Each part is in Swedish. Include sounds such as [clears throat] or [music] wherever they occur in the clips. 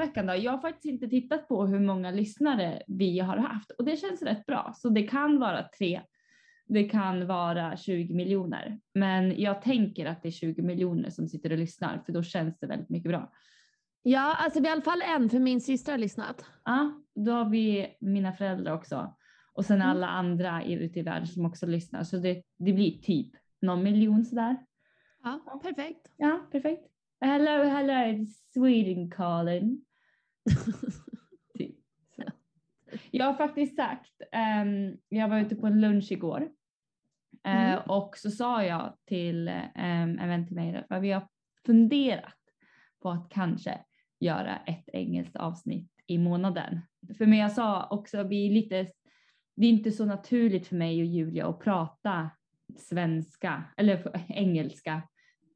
veckan då? Jag har faktiskt inte tittat på hur många lyssnare vi har haft och det känns rätt bra. Så det kan vara tre, det kan vara 20 miljoner. Men jag tänker att det är 20 miljoner som sitter och lyssnar för då känns det väldigt mycket bra. Ja, alltså vi i alla fall en för min syster har lyssnat. Ja, då har vi mina föräldrar också och sen Mm. alla andra ute i världen som också lyssnar. Så det, det blir typ någon miljon sådär. Ja, perfekt. Ja, perfekt. Hello, hello, it's Sweden calling. [laughs] typ. Så. Jag har faktiskt sagt, ehm, jag var ute på en lunch igår eh, Mm. och så sa jag till um, en vän till mig att vi har funderat på att kanske göra ett engelskt avsnitt i månaden. För mig jag sa också, vi är lite, det är inte så naturligt för mig och Julia att prata svenska eller [laughs] engelska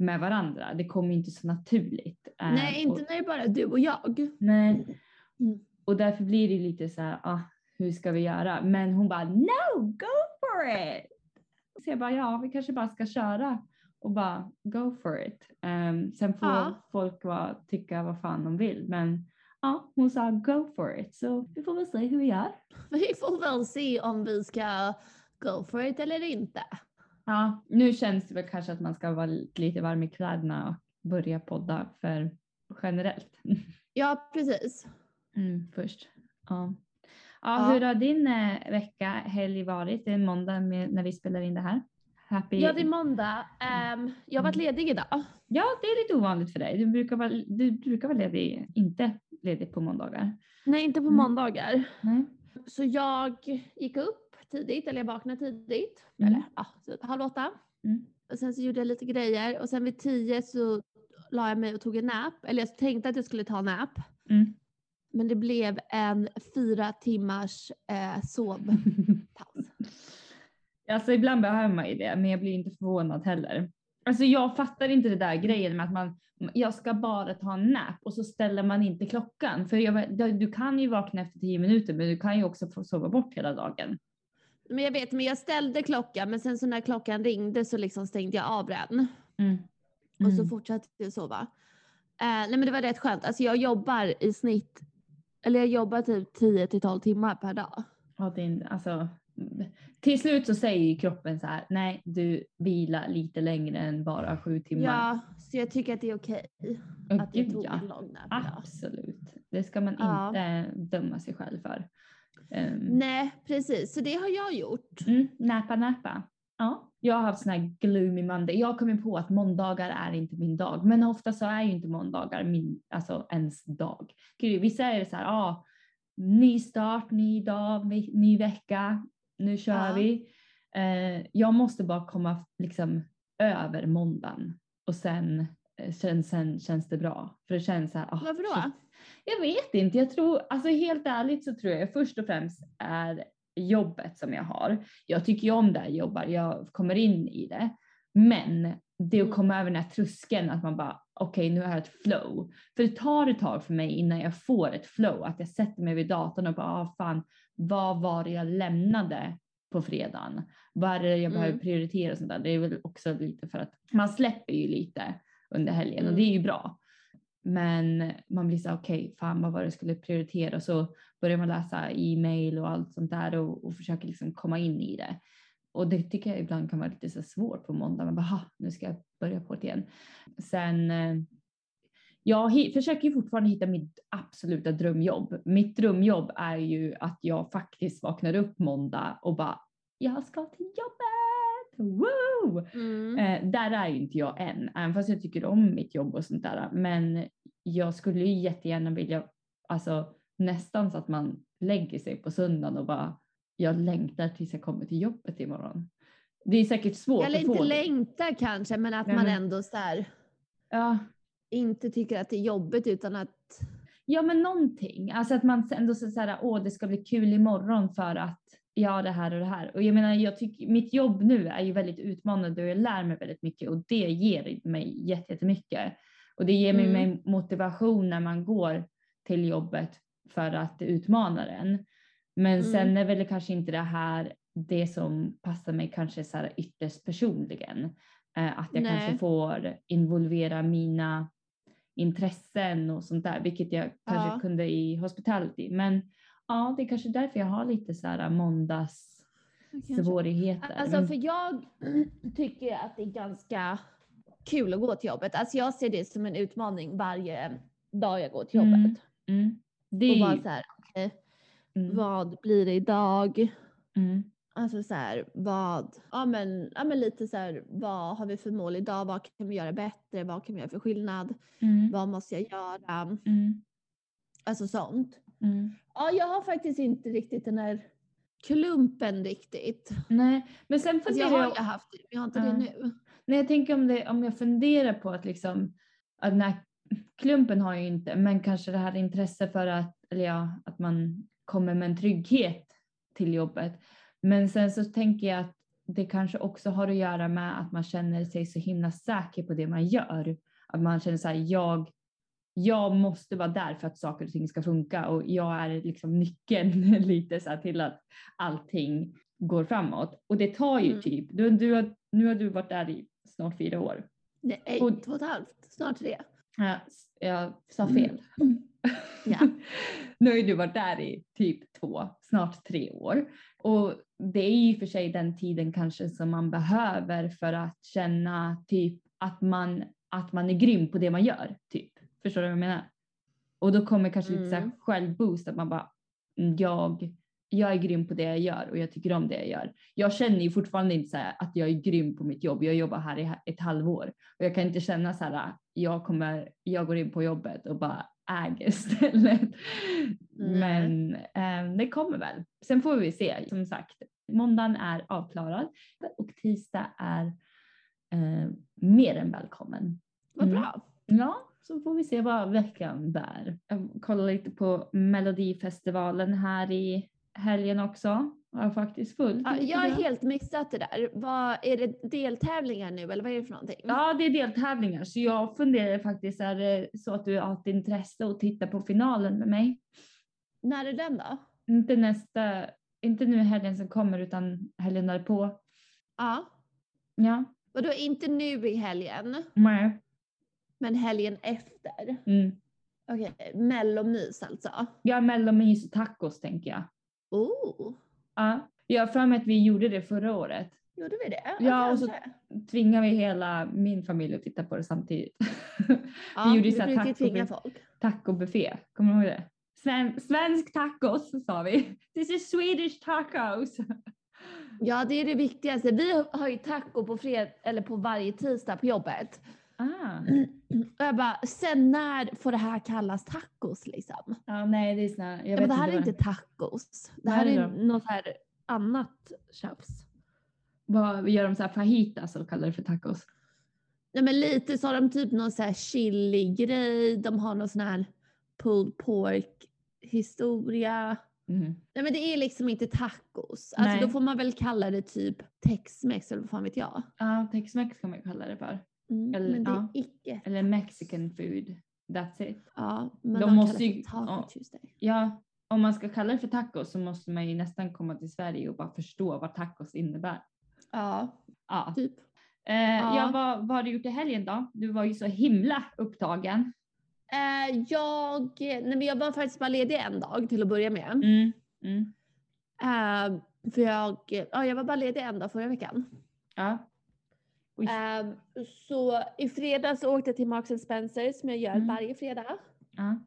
med varandra. Det kommer inte så naturligt. eh, Nej, och- inte när det är bara du och jag. Nej. Mm. Och därför blir det lite så här, ah, hur ska vi göra? Men hon bara, no, go for it! Så jag bara, ja, vi kanske bara ska köra och bara go for it. Ehm, sen får Ja. folk vara, tycka vad fan de vill. Men ja, hon sa go for it. Så vi får väl se hur vi gör. [laughs] Vi får väl se om vi ska go for it eller inte. Ja, nu känns det väl kanske att man ska vara lite varm i kläderna och börja podda för generellt. [laughs] Ja, precis. Mm, först. Ja. Ja. Ja, hur har din eh, vecka, helg varit? Det är måndag med, när vi spelar in det här. Happy... Ja, det är måndag. Ehm, jag har varit ledig idag. Ja, det är lite ovanligt för dig. Du brukar vara, du brukar vara ledig, inte ledig på måndagar. Nej, inte på Mm. måndagar. Nej. Så jag gick upp tidigt, eller jag vaknade tidigt. Mm. Eller ja, halv åtta. Mm. Och sen så gjorde jag lite grejer och sen vid tio så la jag mig och tog en nap. Eller jag tänkte att jag skulle ta en nap. Mm. Men det blev en fyra timmars eh, sovpaus. [laughs] alltså ibland behöver man ju det, men jag blir inte förvånad heller. Alltså jag fattar inte det där grejen med att man, jag ska bara ta en nap och så ställer man inte klockan. För jag, du kan ju vakna efter tio minuter, men du kan ju också få sova bort hela dagen. Men jag vet, men jag ställde klockan men sen så när klockan ringde så liksom stängde jag av den. Mm. Och så Mm. fortsatte jag sova. Eh, nej men det var rätt skönt. Alltså jag jobbar i snitt, eller jag jobbar typ 10 till 12 timmar per dag. Ja, det alltså, till slut så säger ju kroppen så här, nej du vilar lite längre än bara sju timmar. Ja, så jag tycker att det är okej Åh, att jag tog ja. en lång nap. Absolut. Det ska man Ja. inte döma sig själv för. Um, Nej, precis. Så det har jag gjort. mm, näpa, näpa. Ja, jag har haft sån här gloomy Monday. Jag har kommit på att måndagar är inte min dag, men ofta så är ju inte måndagar min, alltså ens dag. Gud, vissa är det så här, ah, ny start, ny dag, ny vecka, nu kör Ja. vi. Eh, jag måste bara komma liksom över måndagen och sen, eh, sen, sen känns det bra. För det känns så här, ah, Varför då? shit. Jag vet inte. Jag tror, alltså helt ärligt så tror jag först och främst är jobbet som jag har. Jag tycker ju om det jag jobbar, jag kommer in i det. Men det att Mm. komma över den här tröskeln att man bara okej nu har jag ett flow. För det tar ett tag för mig innan jag får ett flow, att jag sätter mig vid datorn och bara ah, fan vad var det jag lämnade på fredagen? Vad är det jag Mm. behöver prioritera och sånt där. Det är väl också lite för att man släpper ju lite under helgen och Mm. det är ju bra. Men man blir så okej, fan vad var det skulle prioritera och så börjar man läsa e-mail och allt sånt där och, och försöker liksom komma in i det. Och det tycker jag ibland kan vara lite så svårt på måndag. Man bara, "Ha, nu ska jag börja på det igen. Sen, eh, jag försöker ju fortfarande hitta mitt absoluta drömjobb. Mitt drömjobb är ju att jag faktiskt vaknar upp måndag och bara, jag ska till jobbet! Woo! Mm. Eh, där är ju inte jag än, även fast jag tycker om mitt jobb och sånt där. Men jag skulle ju jättegärna vilja, alltså nästan så att man lägger sig på söndagen och bara, jag längtar tills jag kommer till jobbet imorgon. Det är säkert svårt Eller att få inte det. längtar kanske, men att Nej, man men- ändå så här, Ja, inte tycker att det är jobbigt utan att ja, men någonting. Alltså att man ändå så så här, åh, det ska bli kul imorgon för att ja, det här och det här. Och jag menar, jag tycker mitt jobb nu är ju väldigt utmanande och jag lär mig väldigt mycket och det ger mig jätte- jättemycket. Och det ger mig, Mm. motivation när man går till jobbet för att det utmanar en. Men Mm. sen är väl kanske inte det här det som passar mig kanske så här ytterst personligen. Eh, att jag Nej. kanske får involvera mina intressen och sånt där, vilket jag kanske Ja. kunde i hospitality. Men ja, det är kanske därför jag har lite så här måndagssvårigheter. Alltså Men- för jag [clears throat] tycker att det är ganska kul att gå till jobbet. Alltså jag ser det som en utmaning varje dag jag går till Mm. jobbet. mm, det Och bara så här, okej, mm, vad blir det idag? mm, Alltså så här, vad, ja men, ja men lite så här, vad har vi för mål idag? Vad kan vi göra bättre? Vad kan vi göra för skillnad? mm, Vad måste jag göra? mm, Alltså sånt. Mm. Ja, jag har faktiskt inte riktigt den här klumpen riktigt. Nej, men sen Alltså jag funderar har jag haft det, men jag har inte Ja. det nu. Nej, jag tänker om, det, om jag funderar på att liksom, att den här klumpen har jag ju inte, men kanske det här intresse för att, eller ja, att man kommer med en trygghet till jobbet. Men sen så tänker jag att det kanske också har att göra med att man känner sig så himla säker på det man gör. Att man känner så här, jag, jag måste vara där för att saker och ting ska funka och jag är liksom nyckeln [laughs] lite så här till att allting går framåt. Och det tar ju Mm. typ, du, du har, nu har du varit där i snart fyra år. Nej, Och- två och ett halvt, snart tre. Ja, jag sa Mm. fel. [laughs] Ja. nu har ju du varit där i typ två, snart tre år. Och det är ju för sig den tiden kanske som man behöver för att känna typ att man, att man är grym på det man gör. Typ. Förstår du vad jag menar? Och då kommer kanske lite så här Mm. självboost att man bara, "Mm, jag, jag är grym på det jag gör och jag tycker om det jag gör. Jag känner ju fortfarande inte så här att jag är grym på mitt jobb. Jag jobbar här i ett halvår och jag kan inte känna så här, jag kommer, jag går in på jobbet och bara äger [laughs] stället. Nej. Men eh, det kommer väl. Sen får vi se. Som sagt, måndagen är avklarad och tisdag är eh, mer än välkommen. Vad Mm. bra. Ja, så får vi se vad veckan bär. Jag kollar lite på Melodifestivalen här i helgen också. Jag faktiskt fullt. Ja, jag har helt missat det där. Vad, är det deltävlingar nu eller vad är det för någonting? Ja, det är deltävlingar så jag funderar faktiskt, är det så att du har ett intresse att titta på finalen med mig? När är den då? Inte nästa, inte nu helgen som kommer utan helgen därpå. Ja. Ja. Vadå inte nu i helgen, Nej. Men helgen efter? Mm. Okej, mellomys alltså. Ja, mellomys och tacos tänker jag. Oh, Ja. Jag har för mig att vi gjorde det förra året. gjorde vi det? Ja, och så-. Tvingar vi hela min familj att titta på det samtidigt. [laughs] ja, gjorde vi så här brukar tvinga folk. Tacobuffé, kommer du ihåg det? Sven, svensk tacos sa vi. This is Swedish tacos. Ja, det är det viktigaste. Vi har ju taco på fred eller på varje tisdag på jobbet. Ah. [clears throat] Och jag bara, sen när får det här kallas tacos liksom? Ja, nej, det är såna, jag Ja, vet men det här är inte tacos. Det här är är något här annat tjafs. Vad gör de så här fajitas och kallar det för tacos? Nej men lite så har de typ någon så här chili-grej, de har någon sån här pulled pork historia. Mhm. Nej men det är liksom inte tacos. Alltså Nej. då får man väl kalla det typ tex-mex eller vad fan vet jag. Ja, tex-mex kan man kalla det för. Mm, Eller- men det är icke. Eller mexican food. That's it. Ja, men De de, måste ju- Taco. Tuesday. Ja, om man ska kalla det för tacos så måste man ju nästan komma till Sverige och bara förstå vad tacos innebär. Ja, Ja. typ. Eh, ja. Ja. vad, vad har du gjort i helgen då? Du var ju så himla upptagen. Eh, jag, nej men jag var faktiskt bara ledig en dag till att börja med. Mm. Mm. Eh, för jag, ja, jag var bara ledig en dag förra veckan. Ja. Eh, så i fredags åkte jag till Marks Spencer som jag gör Mm. varje fredag ja.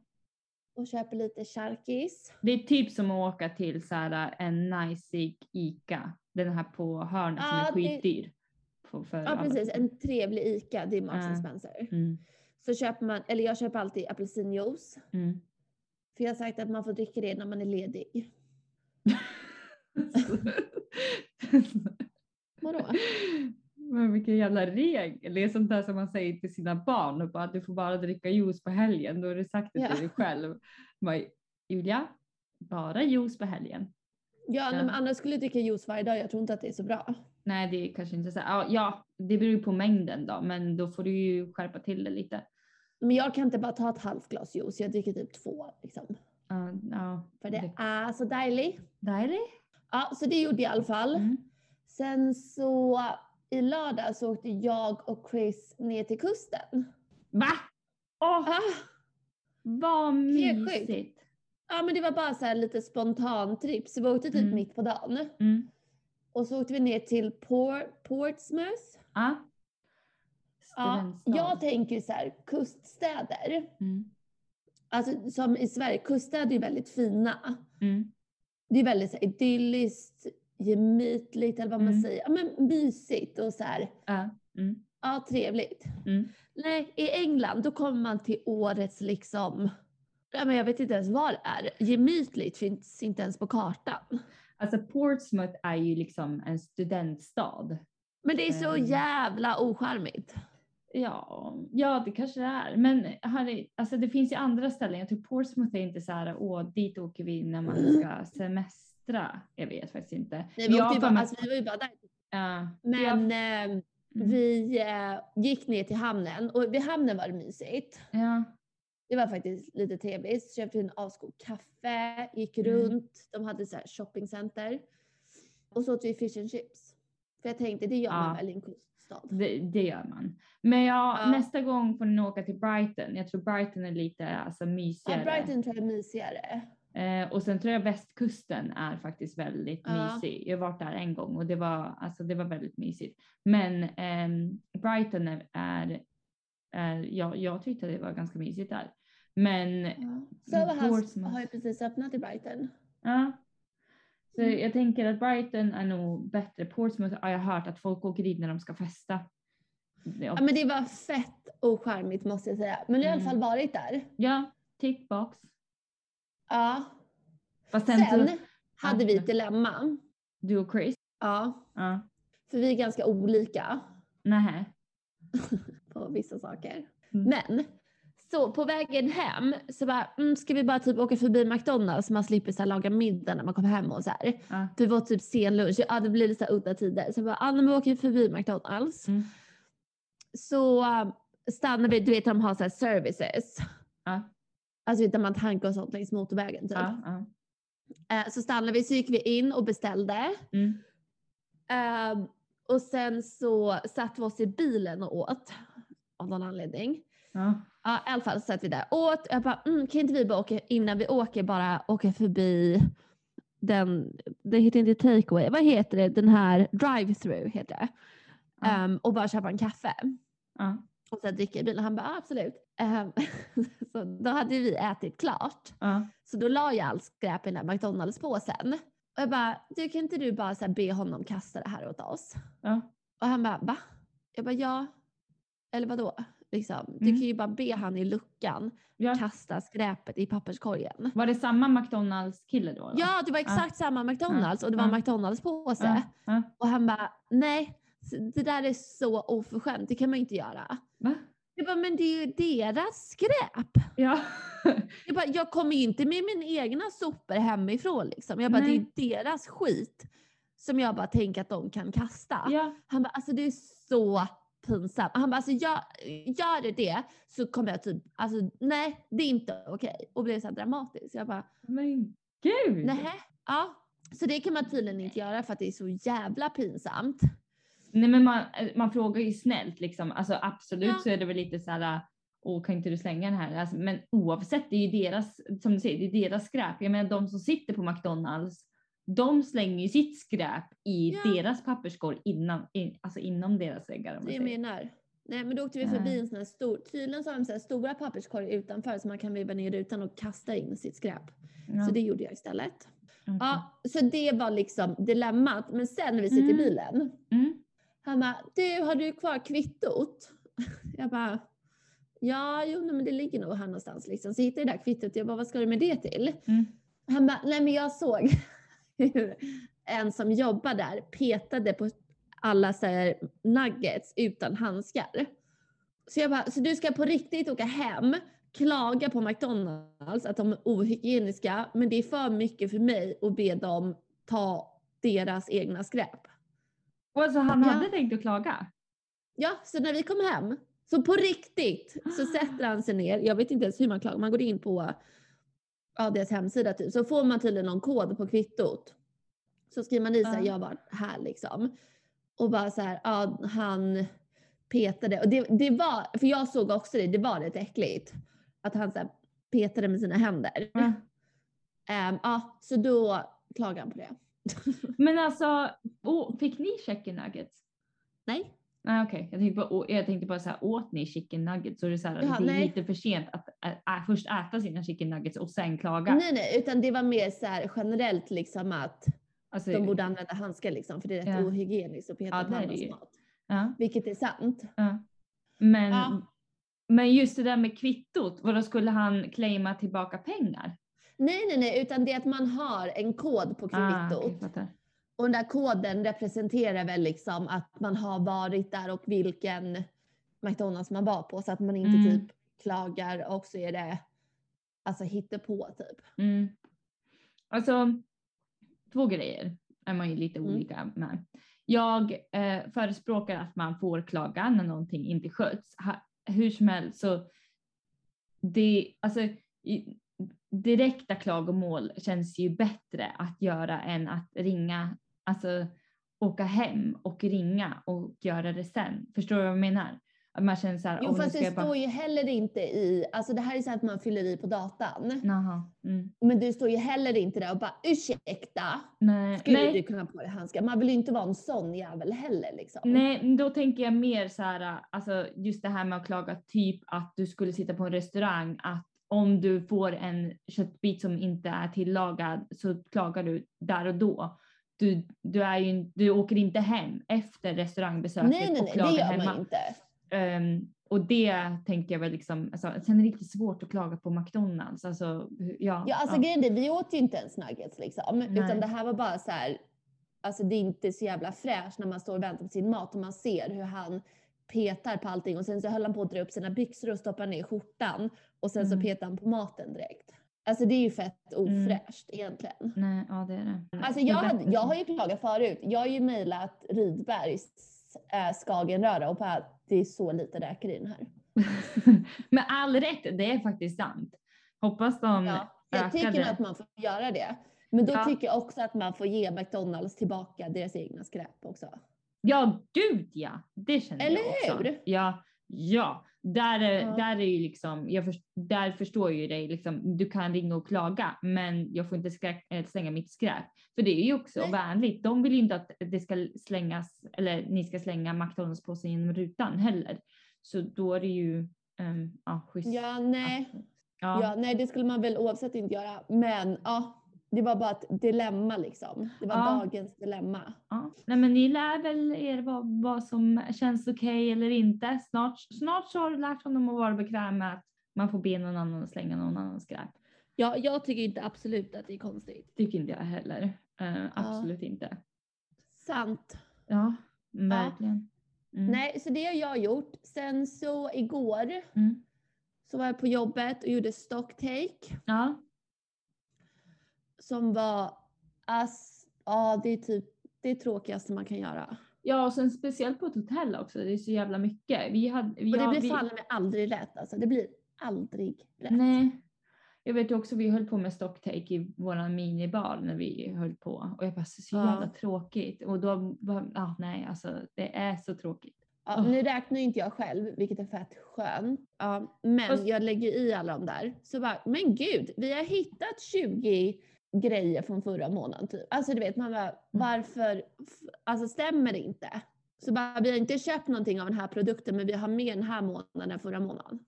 och köper lite charkis. Det är typ som att åka till så här, en najsig Ica. Den här på hörnet som Ja, är det- skitdyr. För Ja alla. precis, en trevlig ICA, det är Marks Ja. Spencer. Mm. Så köper man, eller jag köper alltid apelsinjuice. Mm. För jag har sagt att man får dricka det när man är ledig. [laughs] Vadå? [laughs] Men vilken jävla regel. Det är sånt där som man säger till sina barn. Och bara, att du får bara dricka juice på helgen. Då har du sagt det Ja. till dig själv. Bara, Julia, bara juice på helgen. Ja, Ja. annars skulle jag dricka juice varje dag. Jag tror inte att det är så bra. Nej, det är kanske inte så. Ja, ja, det beror ju på mängden då. Men då får du ju skärpa till det lite. Men jag kan inte bara ta ett halvt glas juice. Jag dricker typ två liksom. Ja, ja. För det är så dejligt. Dejligt. Ja, så det gjorde jag i alla fall. Mm. Sen så i lördag så åkte jag och Chris ner till kusten. Va? Åh, Ah, vad mysigt. ja men det var bara så här lite spontan trip. Så vi åkte typ Mm. mitt på dagen. Mm. Och så åkte vi ner till Por- Portsmouth. Ja. Ja, jag tänker så här, kuststäder. Mm. Alltså som i Sverige, kuststäder är väldigt fina. Mm. Det är väldigt så här, idylliskt, gemytligt eller vad man Mm. säger. Ja, men mysigt och så här, Ja. Mm. ja trevligt. Mm. Nej, i England då kommer man till årets liksom, ja, men jag vet inte ens vad det är. Gemytligt finns inte ens på kartan. Alltså Portsmouth är ju liksom en studentstad. Men det är så Mm. jävla ocharmigt. Ja, ja det kanske det är. Men Harry, alltså det finns ju andra ställen. Jag tror Portsmouth är inte så här, åh dit åker vi när man ska [clears throat] semestra. Jag vet faktiskt inte. Nej, vi, jag ju bara, alltså, vi var ju bara där. Ja, Men jag- eh, mm. vi eh, gick ner till hamnen och vid hamnen var det mysigt. Ja, Det var faktiskt lite trevligt. Köpte en asgod kaffe, gick Mm. runt. De hade så här shoppingcenter. Och så åt vi fish and chips. För jag tänkte det gör man Ja. väl i en kuststad. det, det gör man. Men ja, Ja. nästa gång får ni åka till Brighton. Jag tror Brighton är lite alltså, Ja, mysigare. Brighton tror jag är mysigare. Eh, och sen tror jag västkusten är faktiskt väldigt Ja. mysig. Jag har varit där en gång och det var, alltså, det var väldigt mysigt. Men ehm, Brighton är, är, är ja, jag tyckte det var ganska mysigt där. Men Soho House Portsmouth. har ju precis öppnat i Brighton. ja. Så Mm. jag tänker att Brighton är nog bättre. Portsmouth har jag hört att folk åker dit när de ska festa. Ja men det var fett ocharmigt måste jag säga. Men jag har i alla Mm. fall varit där. ja, tickbox. Ja. Fast sen, Sen så, hade vi Ja. ett dilemma. du och Chris. Ja. Ja. För vi är ganska olika Nähä. [laughs] på vissa saker. Mm. Men så på vägen hem så bara, mm, ska vi bara typ åka förbi McDonalds så man slipper så här, laga middag när man kommer hem och så här. Ja. För det var typ sen lunch, ja det blir lite så här udda tider. Så jag bara, ah, men vi åker förbi McDonalds. Mm. Så um, stannar vi, du vet de har så här services. Ja. Alltså där man tankar och sånt längs motorvägen typ. Ja, ja. Eh, så stannade vi, så gick vi in och beställde. Mm. Ehm, och sen så satt vi oss i bilen och åt. Av någon anledning. Ja. Ja, i alla fall så satt vi där åt. Jag bara, mm, kan inte vi bara åka, innan vi åker bara åka förbi den, det heter inte takeaway, vad heter det, den här drive-through heter det. Ehm, och bara köpa en kaffe. Ja. Och sen dricka i bilen. Han bara, absolut. Ehm, [laughs] så då hade vi ätit klart. Ja. Så då la jag allt skräp i den där McDonalds-påsen. Och jag bara, du kan inte du bara så här be honom kasta det här åt oss? Ja. Och han bara, va? Jag bara, ja. Eller vadå? Liksom. Du Mm. kan ju bara be han i luckan Ja. kasta skräpet i papperskorgen. Var det samma McDonalds kille då? då? Ja, det var exakt samma McDonalds och det var en. McDonalds-påse. Och han bara, nej, det där är så oförskämt, det kan man inte göra. Va? Jag bara, men det är ju deras skräp. Ja. [laughs] Jag, bara, jag kommer ju inte med min egna sopor hemifrån liksom. Jag bara, det är ju deras skit som jag bara tänker att de kan kasta. ja. Han bara, alltså det är så pinsamt. Han bara, alltså gör, gör det det så kommer jag typ, alltså nej, det är inte okej. Och blev så dramatisk. Jag bara, Men gud. nej. Ja. Så det kan man tydligen inte göra för att det är så jävla pinsamt. Nej men man, man frågar ju snällt liksom. Alltså absolut Ja. så är det väl lite så här. Åh, kan inte du slänga den här? Alltså, men oavsett, det är ju deras, som du säger, det är deras skräp. Jag menar de som sitter på McDonalds, de slänger ju sitt skräp i Ja. deras papperskorg innan, in, alltså inom deras väggar. Det säger. menar. Nej men då åkte vi förbi en sån här stor, tydligen så har de så här stora papperskorgar utanför så man kan veva ner rutan och kasta in sitt skräp. Ja, Så det gjorde jag istället. okej. Ja, så det var liksom dilemmat. Men sen när vi sitter i Mm. bilen, Mm. Han bara, du har du kvar kvittot? [laughs] Jag bara, ja, jo men det ligger nog här någonstans liksom. Så hittade jag det där kvittot, jag bara, vad ska du med det till? Mm. Han bara, nej men jag såg [laughs] hur en som jobbar där petade på alla så här nuggets utan handskar. Så jag bara, så du ska på riktigt åka hem, klaga på McDonalds att de är ohygieniska, men det är för mycket för mig att be dem ta deras egna skräp. Och alltså han Ja. hade tänkt att klaga? Ja, så när vi kom hem, så på riktigt så [gasps] sätter han sig ner, jag vet inte ens hur man klagar, man går in på ja, deras hemsida typ, så får man tydligen någon kod på kvittot. Så skriver man i så här, Ja. jag var här liksom. Och bara så här, ja han petade. Och det, det var, för jag såg också det, det var lite äckligt. Att han så här, petade med sina händer. Ja. Ehm, ja, så då klagade han på det. [laughs] Men alltså, åh, fick ni chicken nuggets? Nej. Nej okej, jag, tänkte bara, jag tänkte bara så här, åt ni chicken nuggets? Så är det så här, Ja, det är nej. lite för sent att ä, ä, först äta sina chicken nuggets och sen klaga. nej, nej, utan det var mer så här generellt liksom att Alltså, de borde använda handskar liksom, för det är rätt Ja. ohygieniskt att peta Ja, på är andras mat. ja, Vilket är sant. ja. Men, men just det där med kvittot, vad då skulle han claima tillbaka pengar? Nej, nej, nej, utan det är att man har en kod på Ah, kvittot. okej, fattar. Och den där koden representerar väl liksom att man har varit där och vilken McDonalds man var på så att man inte Mm. typ klagar och så är det alltså hittepå typ. Mm. Alltså, två grejer är man ju lite Mm. olika med. Jag eh, förespråkar att man får klaga när någonting inte sköts. Ha, hur som helst så det, alltså, i, direkta klagomål känns ju bättre att göra än att ringa, alltså åka hem och ringa och göra det sen. Förstår du vad jag menar? Att man känner så här, Jo "Åh, nu fast det jag bara-" står ju heller inte i, alltså det här är så att man fyller i på datan. Mm. Men det står ju heller inte där och bara ursäkta, Nej, skulle nej. du kunna ha på dig handskar? Man vill ju inte vara en sån jävel heller liksom. Nej, då tänker jag mer så här, alltså just det här med att klaga, typ att du skulle sitta på en restaurang, att om du får en köttbit som inte är tillagad så klagar du där och då. Du, du, är ju, du åker inte hem efter restaurangbesöket nej, nej, och nej, klagar det gör hemma. man inte. Ehm, och det tänker jag väl liksom, alltså, sen är det lite svårt att klaga på McDonalds. Alltså, ja, Ja, alltså ja. grejen är, vi åt ju inte ens nuggets liksom. Nej. Utan det här var bara så här, alltså det är inte så jävla fräscht när man står och väntar på sin mat och man ser hur han petar på allting och sen så höll han på att dra upp sina byxor och stoppa ner skjortan och sen Mm. så petar han på maten direkt. Alltså det är ju fett Mm. ofräscht egentligen. Nej, ja det är det. Alltså jag, hade, jag har ju klagat förut. Jag har ju mejlat Rydbergs äh, Skagenröra och bara att det är så lite räkor i den här. [laughs] Med all rätt, det är faktiskt sant. Hoppas de Ja, jag tycker ökade. att man får göra det. Men då Ja. tycker jag också att man får ge McDonalds tillbaka deras egna skräp också. Ja, gud ja. Det känner Eller jag också. hur? Ja, ja. Där, är, Ja. där är ju liksom, jag först, där förstår jag ju dig, liksom, du kan ringa och klaga, men jag får inte skrä, äh, slänga mitt skräp. För det är ju också Nej. vänligt. De vill ju inte att det ska slängas, eller ni ska slänga McDonalds-påsen genom rutan heller. Så då är det ju, um, ja, schysst. Ja, nej. Ja. Ja, nej, det skulle man väl oavsett inte göra. Men ja, det var bara ett dilemma liksom. Det var Ja. dagens dilemma. Ja. Nej men ni lär väl er vad, vad som känns okej eller inte. Snart, snart så har du lärt honom att vara bekväm med att man får be någon annan slänga någon annans skräp. Ja, jag tycker inte absolut att det är konstigt. Tycker inte jag heller. Eh, absolut inte. Sant. Ja, verkligen. Mm. Nej, så det har jag gjort. Sen så igår Mm. så var jag på jobbet och gjorde stocktake. Ja. Som var, ass, ja det är typ det tråkigaste man kan göra. ja, och sen speciellt på ett hotell också. Det är så jävla mycket. Vi hade, vi, Och det blir vi, fan med aldrig rätt alltså. Det blir aldrig rätt. Nej. Jag vet också, vi höll på med stocktake i våran minibar när vi höll på och jag bara så, så Ja. jävla tråkigt och då var, ja nej alltså det är så tråkigt. Ja, Åh. Nu räknar inte jag själv, vilket är fett skönt. Ja, men Fast- jag lägger i alla de där. Så bara, men gud, vi har hittat 20 grejer från förra månaden typ. Alltså du vet, man bara, varför, f- alltså stämmer det inte? Så bara, vi har inte köpt någonting av den här produkten, men vi har mer den här månaden än förra månaden.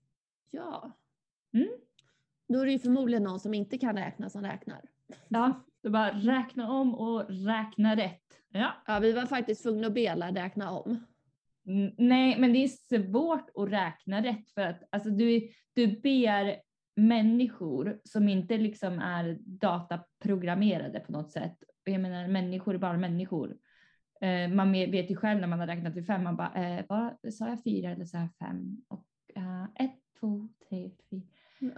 Ja. Mm. Då är det ju förmodligen någon som inte kan räkna som räknar. Ja, då bara räkna om och räkna rätt. Ja. Ja, vi var faktiskt tvungna att be alla räkna om. Mm, Nej, men det är svårt att räkna rätt för att alltså, du, du ber människor som inte liksom är dataprogrammerade på något sätt. Jag menar människor är bara människor. Eh, man vet ju själv när man har räknat till fem, man bara, eh, bara sa jag fyra eller sa jag fem? Och eh, ett, två, tre, fyra.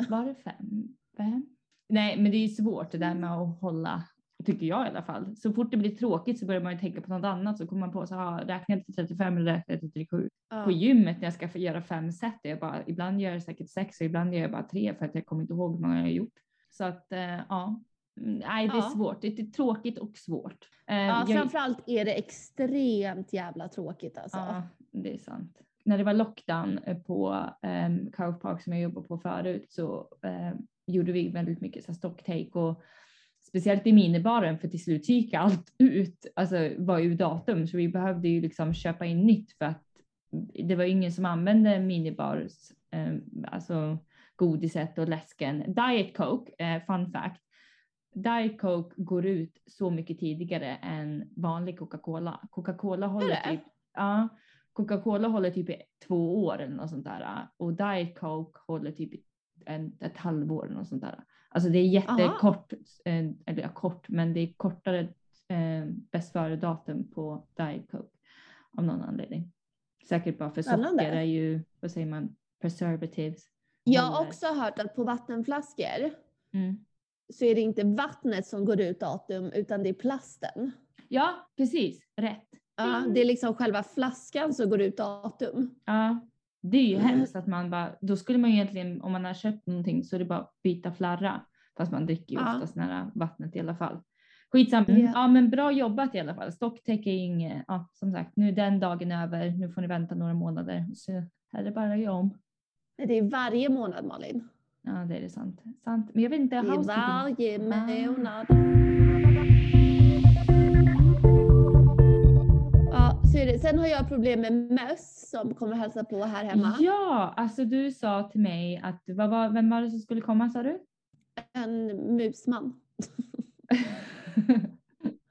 Var det fem? Fem? Nej, men det är svårt det där med att hålla, tycker jag i alla fall. Så fort det blir tråkigt så börjar man ju tänka på något annat så kommer man på så här, räkna till 35 eller räkna till 37. Ja. På gymmet när jag ska göra fem set, jag bara, ibland gör jag säkert sex och ibland gör jag bara tre för att jag kommer inte ihåg hur många jag har gjort. Så att eh, ja, Mm, nej det är Ja. svårt. Det är tråkigt och svårt. Eh, Ja, jag- framförallt är det extremt jävla tråkigt alltså. Ja, det är sant. när det var lockdown eh, på um, Cove Park som jag jobbade på förut så um, gjorde vi väldigt mycket så stocktake och speciellt i minibaren för till slut gick allt [laughs] ut, alltså var ju datum så vi behövde ju liksom köpa in nytt för att det var ingen som använde minibars, um, alltså godiset och läsken. Diet Coke, eh, fun fact, Diet Coke går ut så mycket tidigare än vanlig Coca-Cola. Coca-Cola håller typ, ja, Coca-Cola håller typ i två år eller något sånt där och Diet Coke håller typ en, ett halvår eller något sånt där. Alltså det är jättekort, eh, eller ja, kort, men det är kortare eh, bäst före datum på Diet Coke av någon anledning. Säkert bara för socker är ju, vad säger man, preservatives. Jag har också hört att på vattenflaskor mm. så är det inte vattnet som går ut datum utan det är plasten. Ja, precis. Rätt. Ja, det är liksom själva flaskan som går ut datum. Ja, det är ju mm. hemskt att man bara, då skulle man egentligen, om man har köpt någonting så är det bara byta flarra. Fast man dricker ju ja. oftast nära vattnet i alla fall. Skitsamma. Yeah. Ja men bra jobbat i alla fall. Stocktaking, ja som sagt nu är den dagen över. Nu får ni vänta några månader. Så här är det bara att göra om. Det är varje månad Malin. Ja det är det sant. sant. Men jag vet inte. Det är varje månad. Ja, Sen har jag problem med möss som kommer hälsa på här hemma. Ja, alltså du sa till mig att, vad var, vem var det som skulle komma sa du? En musman.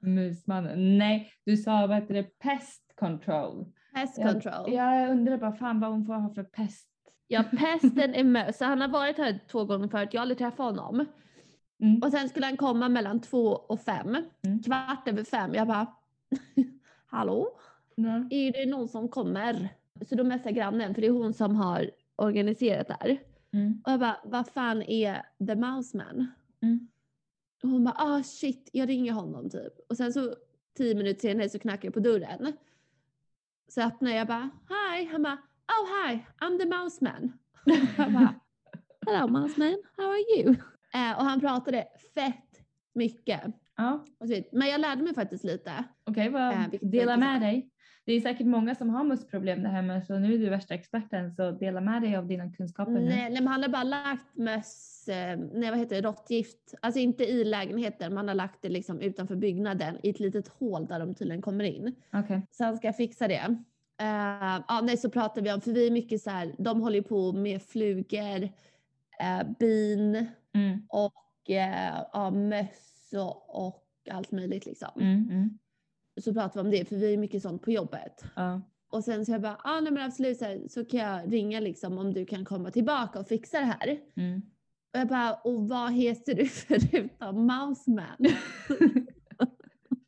[laughs] Musmannen. Nej, du sa vad heter det, pest control. Pest control. Jag, jag undrar bara fan vad hon får ha för pest. Ja, pesten [laughs] är möss. Han har varit här två gånger förut. Jag har aldrig träffat honom. Mm. Och sen skulle han komma mellan två och fem. Mm. Kvart över fem. Jag bara, [laughs] hallå? Mm. Är det någon som kommer? Så då messar grannen, för det är hon som har organiserat det här. Mm. Och jag bara, vad fan är the mouse man? Mm. Och hon bara, ah shit, jag ringer honom typ. Och sen så tio minuter senare så knackar jag på dörren. Så öppnar jag bara, hi. Han bara, oh hi, I'm the mouse man. [laughs] jag bara, hello mouse man, how are you? Eh, och han pratade fett mycket. Ja. Men jag lärde mig faktiskt lite. Okej, okay, eh, dela med dig det är säkert många som har mössproblem här med så nu är du värsta experten så dela med dig av dina kunskaper. Nej, nej men han har bara lagt möss, eh, nej vad heter det, råttgift, alltså inte i lägenheten, man har lagt det liksom utanför byggnaden i ett litet hål där de tydligen kommer in. Okay. Så han ska fixa det. Uh, ja, nej så pratar vi om, för vi är mycket så här, de håller ju på med flugor, uh, bin mm. och uh, ja, möss och, och allt möjligt liksom. Mm, mm så pratar vi om det för vi är mycket sånt på jobbet. Ja. Och sen så jag bara, ah, nej men absolut så, här, så kan jag ringa liksom om du kan komma tillbaka och fixa det här. Mm. Och jag bara, och vad heter du [laughs] förutom Mouseman? [laughs]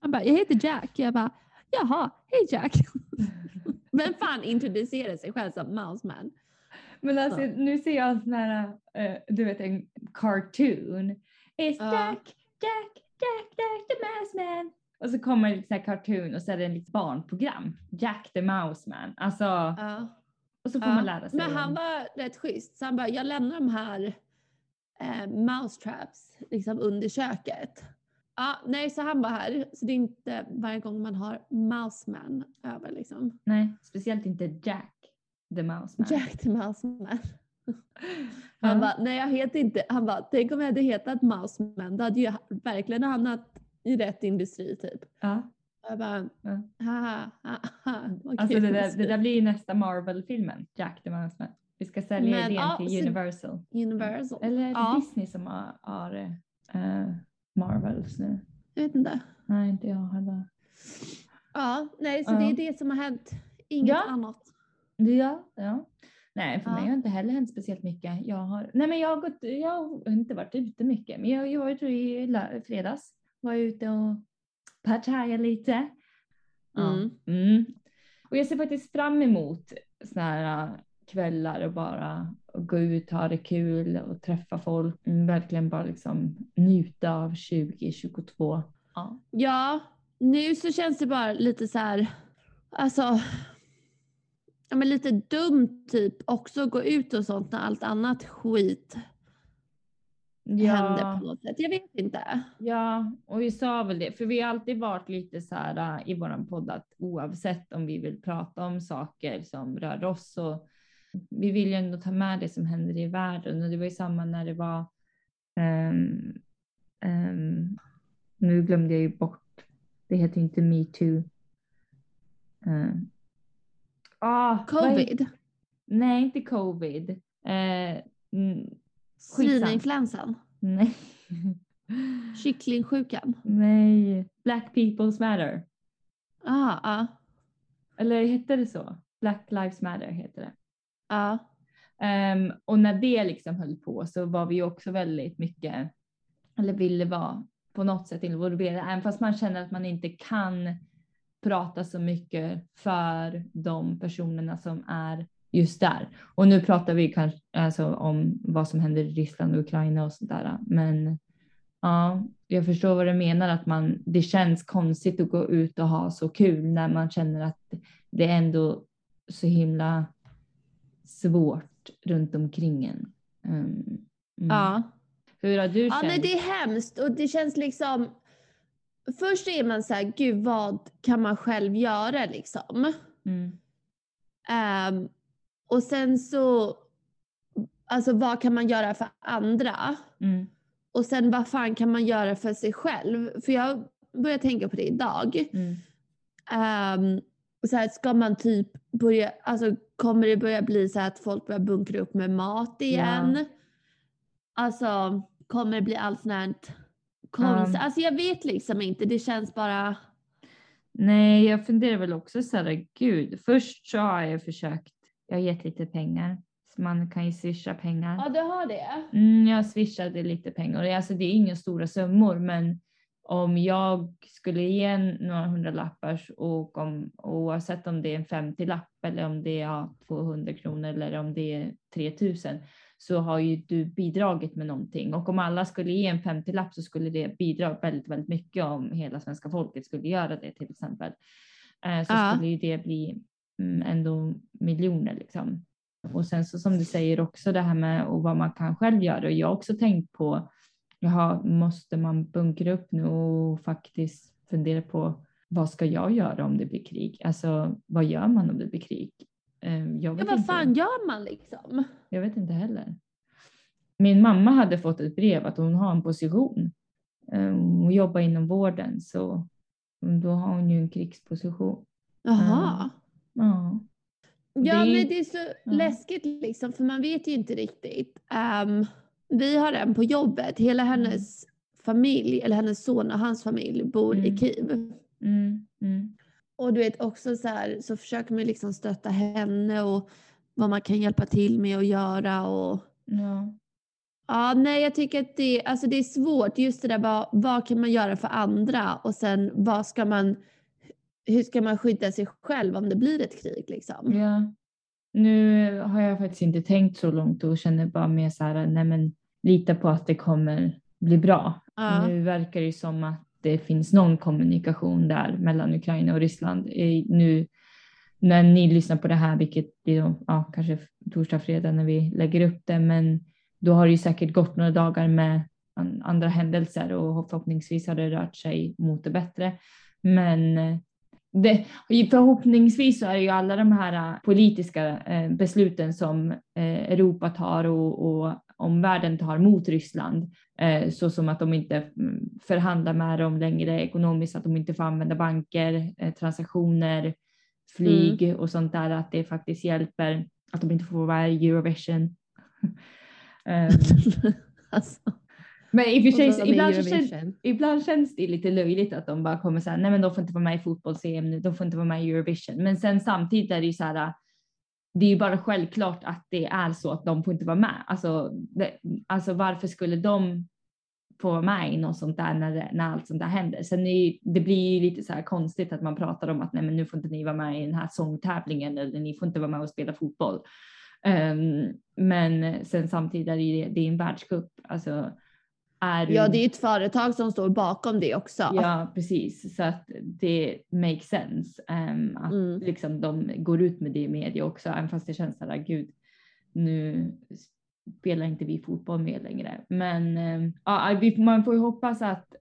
Han bara, jag heter Jack. Jag bara, jaha, hej Jack. [laughs] Vem fan introducerar sig själv som Mouseman? Men alltså nu ser jag en sån här, uh, du vet en cartoon. It's ja. Jack, Jack, Jack, Jack the Mouseman. Och så kommer det lite cartoon och så är det ett barnprogram. Jack the Mouse Man. Alltså, ja. och så får ja. man lära sig. Men han om... var rätt schysst. Så han bara, jag lämnar de här eh, mouse traps liksom under köket. Ja, nej, så han var här. Så det är inte varje gång man har Mouse Man över liksom. Nej, speciellt inte Jack the Mouse Man. Jack the Mouse Man. [laughs] Han ja. bara, nej jag heter inte, han bara, tänk om jag hade hetat Mouse Man, då hade jag verkligen hamnat i rätt industri typ. Ja. Jag bara, ja. haha, haha. Alltså det där, det där blir nästa Marvel-filmen, Jack the Mouse Vi ska sälja Men, idén ja, till Universal. Universal. Eller är det ja. Disney som har, har uh, Marvels nu? Jag vet inte. Nej, inte jag heller. Ja, nej, så det är det som har hänt. Inget annat. Ja, ja. Nej, för ja. mig har inte heller hänt speciellt mycket. Jag har, nej men jag har, gått, jag har inte varit ute mycket, men jag, jag var ute i fredags var ute och partajade lite. Mm. Mm. Och jag ser faktiskt fram emot såna här äh, kvällar och bara gå ut, ha det kul och träffa folk. Verkligen bara liksom njuta av 2022. Ja. ja, nu så känns det bara lite så här, alltså, ja men lite dumt typ också gå ut och sånt när allt annat skit händer på något sätt. Jag vet inte. Ja, och vi sa väl det, för vi har alltid varit lite så här äh, i våran podd att oavsett om vi vill prata om saker som rör oss så vi vill ju ändå ta med det som händer i världen och det var ju samma när det var um, um, nu glömde jag ju bort, det heter inte metoo. Uh, ah, Covid? Nej, inte covid. Uh, Svininfluensan? Nej. [laughs] Kycklingsjukan? Nej. Black people's matter. Ah, ah. Eller hette det så? Black lives matter heter det. Ja. Um, och när det liksom höll på så var vi också väldigt mycket, eller ville vara på något sätt involverade, även fast man känner att man inte kan prata så mycket för de personerna som är just där. Och nu pratar vi kanske alltså om vad som händer i Ryssland och Ukraina och sånt där. Men ja, jag förstår vad du menar att man, det känns konstigt att gå ut och ha så kul när man känner att det är ändå så himla svårt runt omkring en. Um, mm. Ja. Hur har du känt? Ja, det är hemskt och det känns liksom Först är man så här, gud vad kan man själv göra liksom? Mm. Um, och sen så, alltså vad kan man göra för andra? Mm. Och sen vad fan kan man göra för sig själv? För jag börjar tänka på det idag. Mm. Um, så här, ska man typ börja, alltså kommer det börja bli så att folk börjar bunkra upp med mat igen? Ja. Alltså kommer det bli allt sånt här konstigt? Um. Alltså jag vet liksom inte, det känns bara... Nej, jag funderar väl också så här, gud, först så har jag försökt, jag har gett lite pengar, så man kan ju swisha pengar. Ja, du har det? Mm, jag swishade lite pengar, alltså det är inga stora summor, men om jag skulle ge några hundralappar och om, oavsett om det är en 50-lapp eller om det är ja, 200 kronor eller om det är 3000 så har ju du bidragit med någonting och om alla skulle ge en 50-lapp så skulle det bidra väldigt, väldigt mycket om hela svenska folket skulle göra det till exempel. Eh, så Ja. skulle ju det bli ändå miljoner liksom. Och sen så som du säger också det här med och vad man kan själv göra och jag har också tänkt på Jaha, måste man bunkra upp nu och faktiskt fundera på vad ska jag göra om det blir krig? Alltså vad gör man om det blir krig? Eh, Jag Ja, vet, vad inte. fan gör man liksom? jag vet inte heller. Min mamma hade fått ett brev att hon har en position. Eh, Hon jobbar inom vården så då har hon ju en krigsposition. Jaha. Ja. Ja, Det- men det är så ja. läskigt liksom, för man vet ju inte riktigt. Ehm, vi har en på jobbet, hela hennes familj, eller hennes son och hans familj bor i Mm. Kiev. Mm, mm, Och du vet också så här, så försöker man liksom stötta henne och vad man kan hjälpa till med att göra och ja. Ja, nej jag tycker att det, alltså det är svårt just det där vad, vad kan man göra för andra och sen vad ska man, hur ska man skydda sig själv om det blir ett krig liksom? Ja. Nu har jag faktiskt inte tänkt så långt och känner bara mer så här, nej men lita på att det kommer bli bra. Ja. Nu verkar det som att det finns någon kommunikation där mellan Ukraina och Ryssland. Nu när ni lyssnar på det här, vilket blir ja, kanske torsdag, fredag när vi lägger upp det, men då har det ju säkert gått några dagar med an- andra händelser och förhoppningsvis har det rört sig mot det bättre. Men eh, det, förhoppningsvis så är det ju alla de här eh, politiska eh, besluten som eh, Europa tar och, och omvärlden tar mot Ryssland, så som att de inte mm, förhandlar med dem längre ekonomiskt, att de inte får använda banker, transaktioner, flyg och sånt där, att det faktiskt hjälper, att de inte får vara i Eurovision. [laughs] Ehm, [laughs] alltså, men i och för sig, ibland, känns, ibland känns det lite löjligt att de bara kommer så här, nej men de får inte vara med i fotbolls-EM nu, de får inte vara med i Eurovision. Men sen samtidigt är det ju så här, det är ju bara självklart att det är så att de får inte vara med. Alltså, det, alltså varför skulle de få vara med i något sånt där när, när allt sånt där händer? Sen är det blir ju lite så här konstigt att man pratar om att nej men nu får inte ni vara med i den här sångtävlingen eller ni får inte vara med och spela fotboll. Ehm, men sen samtidigt är det, det är en världscup. Alltså, är Ja, det är ett företag som står bakom det också. Ja, precis. Så att det makes sense ehm, att Mm. liksom de går ut med det i media också, även fast det känns sådär, gud, nu spelar inte vi fotboll med längre. Men eh, ja, vi, man får ju hoppas att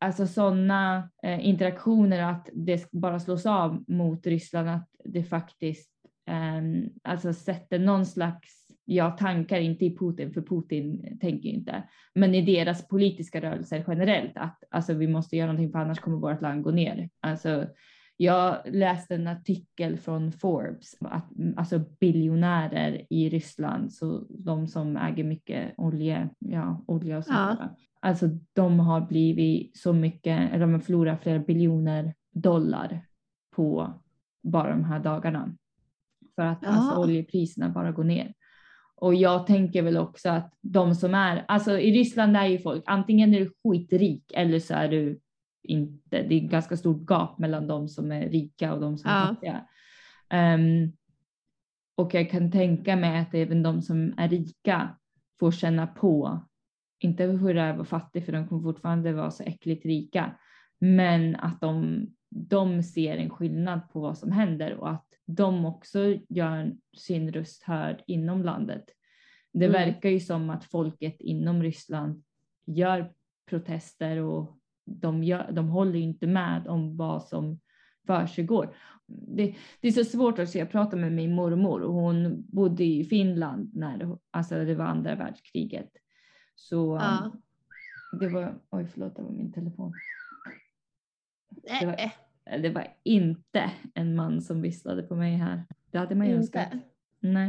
alltså sådana eh, interaktioner att det bara slås av mot Ryssland, att det faktiskt eh, alltså sätter någon slags jag tankar inte i Putin, för Putin tänker ju inte, men i deras politiska rörelser generellt att alltså, vi måste göra någonting för annars kommer vårt land gå ner. Alltså, jag läste en artikel från Forbes att alltså biljonärer i Ryssland, så de som äger mycket olje, ja, olja och sånt ja. alltså de har blivit så mycket, eller de har förlorat flera biljoner dollar på bara de här dagarna. För att alltså, oljepriserna bara går ner. Och jag tänker väl också att de som är, alltså i Ryssland är ju folk, antingen är du skitrik eller så är du inte, det är ganska stort gap mellan de som är rika och de som är fattiga. Um, och jag kan tänka mig att även de som är rika får känna på, inte hur det är att vara fattig för de kommer fortfarande vara så äckligt rika, men att de, de ser en skillnad på vad som händer och att de också gör sin röst hörd inom landet. Det mm. verkar ju som att folket inom Ryssland gör protester och de, gör, de håller inte med om vad som försiggår. Det, det är så svårt att se. Jag pratade med min mormor och hon bodde i Finland när det, alltså det var andra världskriget. Så ja. det var, oj förlåt det var min telefon. Det var, det var inte en man som visslade på mig här. Det hade man ju önskat. Nej.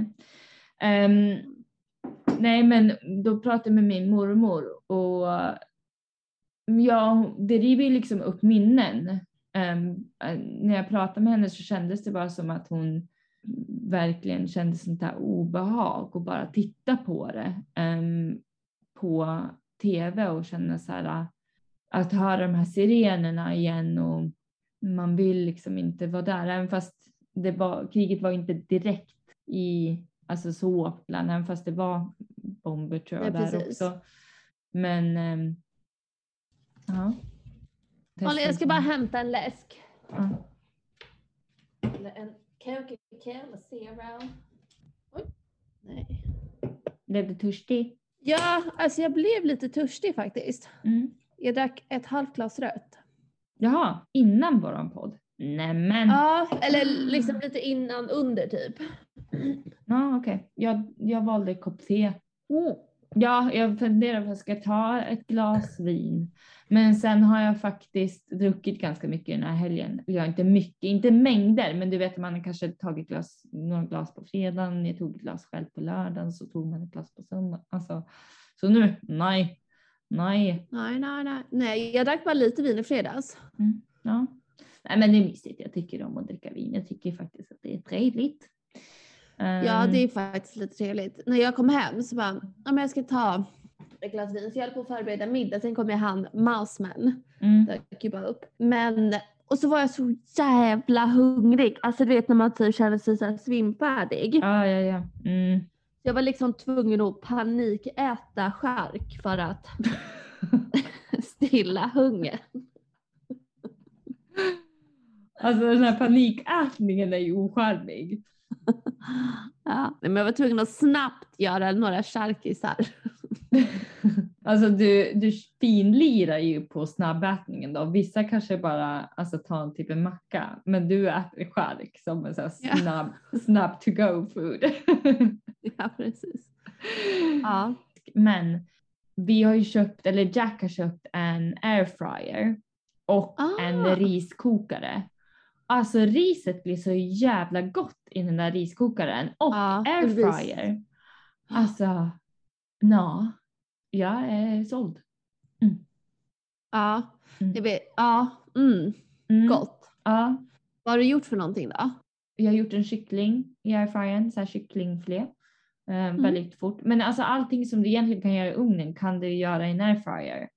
Um, nej men då pratade jag med min mormor och ja, det river ju liksom upp minnen. Um, när jag pratade med henne så kändes det bara som att hon verkligen kände sånt där obehag och bara titta på det um, på tv och känna så här att höra de här sirenerna igen och man vill liksom inte vara där, även fast det var, kriget var inte direkt i alltså så även fast det var bomber tror jag ja, där också. Men um, Ja. Malin, jag ska bara hämta en läsk. Ja. Eller en Coca-Cola Zero. Oj. Nej. Blev du törstig? Ja, alltså jag blev lite törstig faktiskt. Mm. Jag drack ett halvt glas rött. Jaha, innan våran podd? Nämen. Ja, eller liksom lite innan under typ. Ja, okej. Okay. Jag, jag valde kopp te. Oh. Ja, jag funderar på att jag ska ta ett glas vin. Men sen har jag faktiskt druckit ganska mycket den här helgen. Ja, inte mycket, inte mängder, men du vet man har kanske tagit glas, några glas på fredagen, jag tog ett glas själv på lördagen, så tog man ett glas på söndag. Alltså, så nu, nej, nej. Nej, nej, nej. Nej, jag drack bara lite vin i fredags. Mm, ja. Nej, men det är mysigt. Jag tycker om att dricka vin. Jag tycker faktiskt att det är trevligt. Ja, det är faktiskt lite trevligt. När jag kom hem så bara, ja men jag ska ta ett glas vin. Så jag höll på att förbereda middag. Sen kom jag han Mouseman. Mm. Dök ju bara upp. Men, och så var jag så jävla hungrig. Alltså du vet när man typ känner sig så här svimfärdig. Ja, ja, ja. Mm. Jag var liksom tvungen att panikäta skärk för att [laughs] stilla hungern. Alltså den här panikätningen är ju ocharmig. ja, men jag var tvungen att snabbt göra några charkisar. [laughs] alltså du, du finlirar ju på snabbätningen då. Vissa kanske bara alltså, tar typ en macka, men du äter chark som en så snabb, snabb to go food. [laughs] ja, precis. Ja. Men vi har ju köpt, eller Jack har köpt en airfryer och ah. en riskokare. Alltså riset blir så jävla gott i den där riskokaren och ja, airfryer. Alltså, ja, jag är såld. Mm. Ja, mm. det blir, ja, mm. mm. gott. Ja. Vad har du gjort för någonting då? Jag har gjort en kyckling i airfryern, så här kycklingfilé. Eh, mm. väldigt fort. Men alltså allting som du egentligen kan göra i ugnen kan du göra i en airfryer.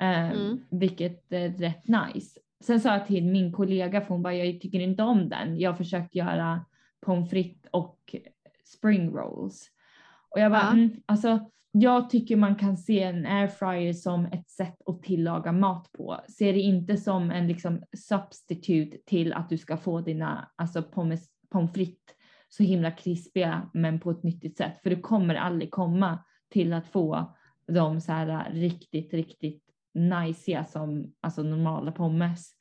Eh, mm. Vilket är rätt nice. Sen sa jag till min kollega, för hon bara, jag tycker inte om den. Jag har försökt göra pommes frites och spring rolls. Och jag bara, ja. mm, alltså jag tycker man kan se en airfryer som ett sätt att tillaga mat på. Se det inte som en liksom substitute till att du ska få dina alltså pommes, pommes frites så himla krispiga men på ett nyttigt sätt. För det kommer aldrig komma till att få de så här riktigt, riktigt najsiga som alltså normala pommes.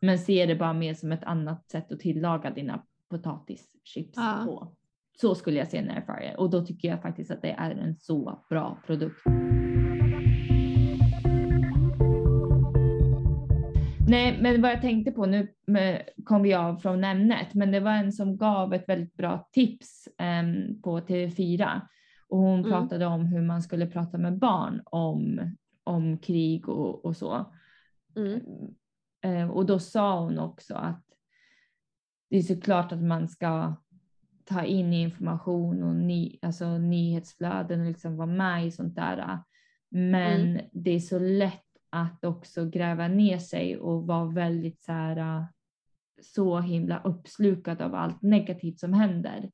Men se det bara mer som ett annat sätt att tillaga dina potatischips Ja. på. Så skulle jag se en airfryer och då tycker jag faktiskt att det är en så bra produkt. Nej, men vad jag tänkte på nu kom vi av från ämnet, men det var en som gav ett väldigt bra tips em, på TV4 och hon Mm. pratade om hur man skulle prata med barn om, om krig och, och så. Mm. Eh, och då sa hon också att det är såklart att man ska ta in information och ny, alltså nyhetsflöden och liksom vara med i sånt där. Men det är så lätt att också gräva ner sig och vara väldigt så här äh, så himla uppslukad av allt negativt som händer.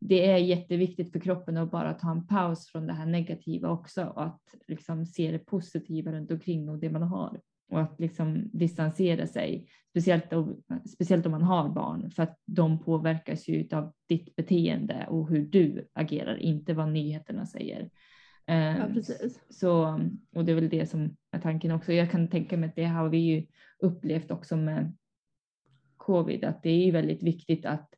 Det är jätteviktigt för kroppen att bara ta en paus från det här negativa också och att liksom se det positiva runt omkring och det man har och att liksom distansera sig, speciellt om, speciellt om man har barn, för att de påverkas ju av ditt beteende och hur du agerar, inte vad nyheterna säger. Eh, Ja, precis. Så, och det är väl det som är tanken också. Jag kan tänka mig att det har vi ju upplevt också med covid, att det är ju väldigt viktigt att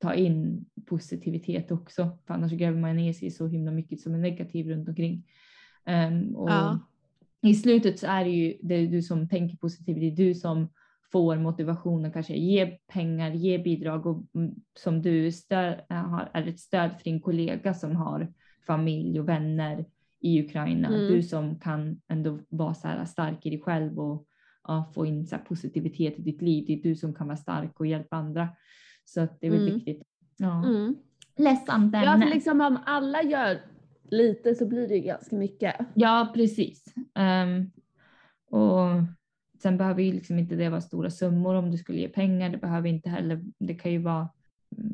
ta in positivitet också, för annars gräver man ner sig så himla mycket som är negativt runt omkring. Ehm, och Ja. I slutet så är det ju det du som tänker positivt, det är du som får motivation och kanske ge pengar, ge bidrag och mm, som du stö- har, är ett stöd för din kollega som har familj och vänner i Ukraina. Mm. Du som kan ändå vara så här stark i dig själv och ja, få in så positivitet i ditt liv. Det är du som kan vara stark och hjälpa andra. Så att det är väl Mm. viktigt. Ja. Mm. Ledsamt Ja, ämne. för liksom om alla gör lite så blir det ju ganska mycket. Ja, precis. Ehm, och sen behöver ju liksom inte det vara stora summor om du skulle ge pengar. Det behöver inte heller. Det kan ju vara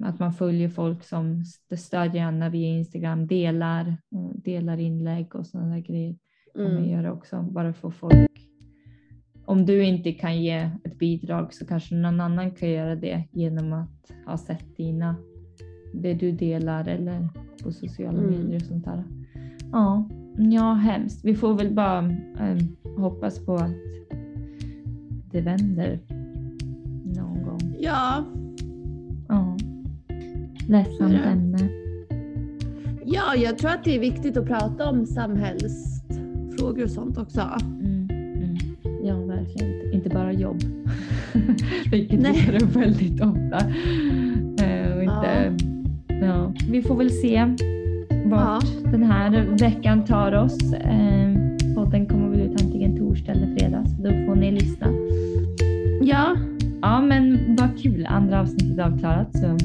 att man följer folk som st- stödjer Anna via Instagram, delar, och delar inlägg och sådana där grejer kan man Mm. göra också. Bara för folk. Om du inte kan ge ett bidrag så kanske någon annan kan göra det genom att ha sett dina, det du delar eller på sociala Mm. medier och sånt där. Ja, ja hemskt. Vi får väl bara eh, hoppas på att det vänder någon gång. Ja. Ledsamt Ja. ämne. ja, jag tror att det är viktigt att prata om samhällsfrågor och sånt också. Mm, mm. Ja, verkligen. Inte bara jobb. [laughs] Vilket Nej. vi upp väldigt ofta. Och inte, ja. Vi får väl se vart den här veckan tar oss. Eh, podden kommer väl ut antingen torsdag eller fredag, så då får ni lyssna. Ja, Ja, men vad kul. Andra avsnittet avklarat, så